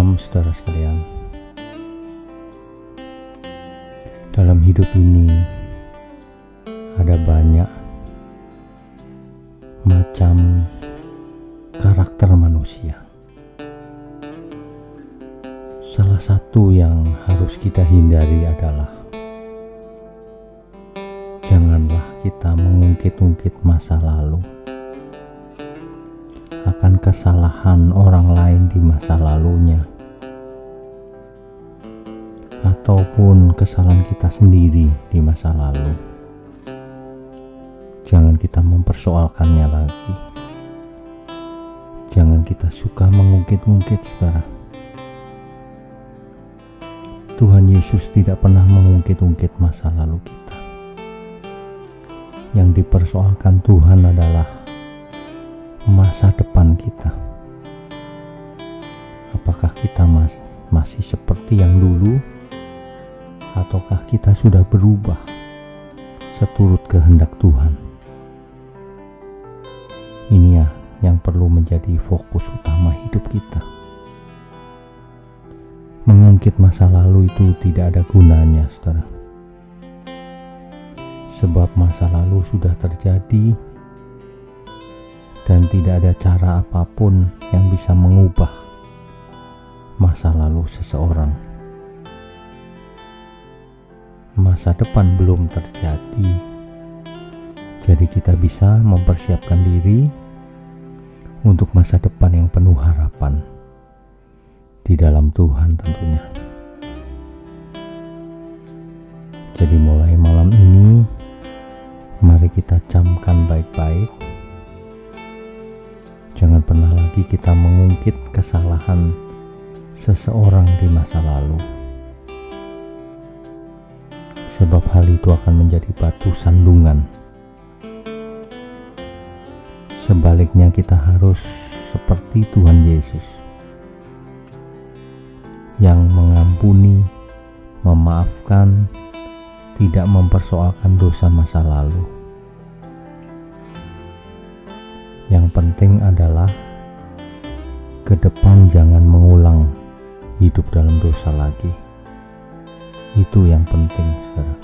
Shalom saudara sekalian. Dalam hidup ini ada banyak macam karakter manusia. Salah satu yang harus kita hindari adalah Janganlah kita mengungkit-ungkit masa lalu akan kesalahan orang lain di masa lalunya, ataupun kesalahan kita sendiri di masa lalu. Jangan kita mempersoalkannya lagi. Jangan kita suka mengungkit-ungkit, saudara. Tuhan Yesus tidak pernah mengungkit-ungkit masa lalu kita. Yang dipersoalkan Tuhan adalah masa depan kita. Apakah kita mas masih seperti yang dulu, ataukah kita sudah berubah seturut kehendak Tuhan? Ini ya yang perlu menjadi fokus utama hidup kita. Mengungkit masa lalu itu tidak ada gunanya, saudara. Sebab masa lalu sudah terjadi, dan tidak ada cara apa pun yang bisa mengubah masa lalu seseorang. Masa depan belum terjadi, jadi kita bisa mempersiapkan diri untuk masa depan yang penuh harapan di dalam Tuhan tentunya. Jadi mulai malam ini mari kita camkan baik-baik Jangan pernah lagi kita mengungkit kesalahan seseorang di masa lalu. Sebab hal itu akan menjadi batu sandungan. Sebaliknya kita harus seperti Tuhan Yesus yang mengampuni, memaafkan, tidak mempersoalkan dosa masa lalu Yang penting adalah ke depan jangan mengulang hidup dalam dosa lagi. Itu yang penting, saudara.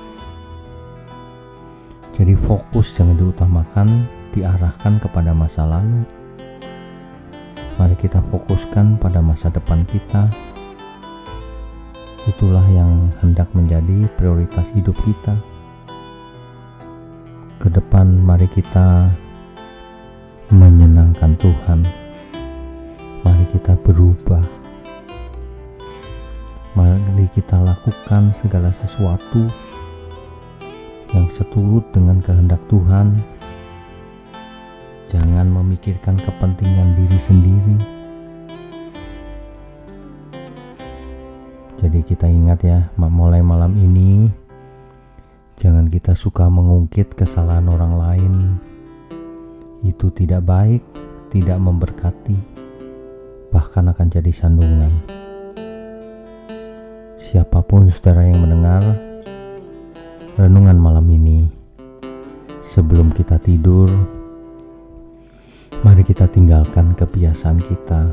Jadi fokus jangan diutamakan, diarahkan kepada masa lalu. Mari kita fokuskan pada masa depan kita. Itulah yang hendak menjadi prioritas hidup kita. Ke depan mari kita menyenangkan Tuhan. Mari kita berubah. Kita lakukan segala sesuatu yang seturut dengan kehendak Tuhan. Jangan memikirkan kepentingan diri sendiri. Jadi kita ingat ya, mulai malam ini jangan kita suka mengungkit kesalahan orang lain itu tidak baik, tidak memberkati, bahkan akan jadi sandungan. Siapa pun saudara yang mendengar renungan malam ini, sebelum kita tidur, mari kita tinggalkan kebiasaan kita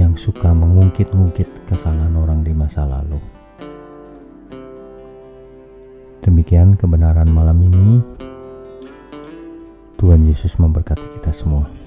yang suka mengungkit-ungkit kesalahan orang di masa lalu. Demikian kebenaran malam ini. Tuhan Yesus memberkati kita semua.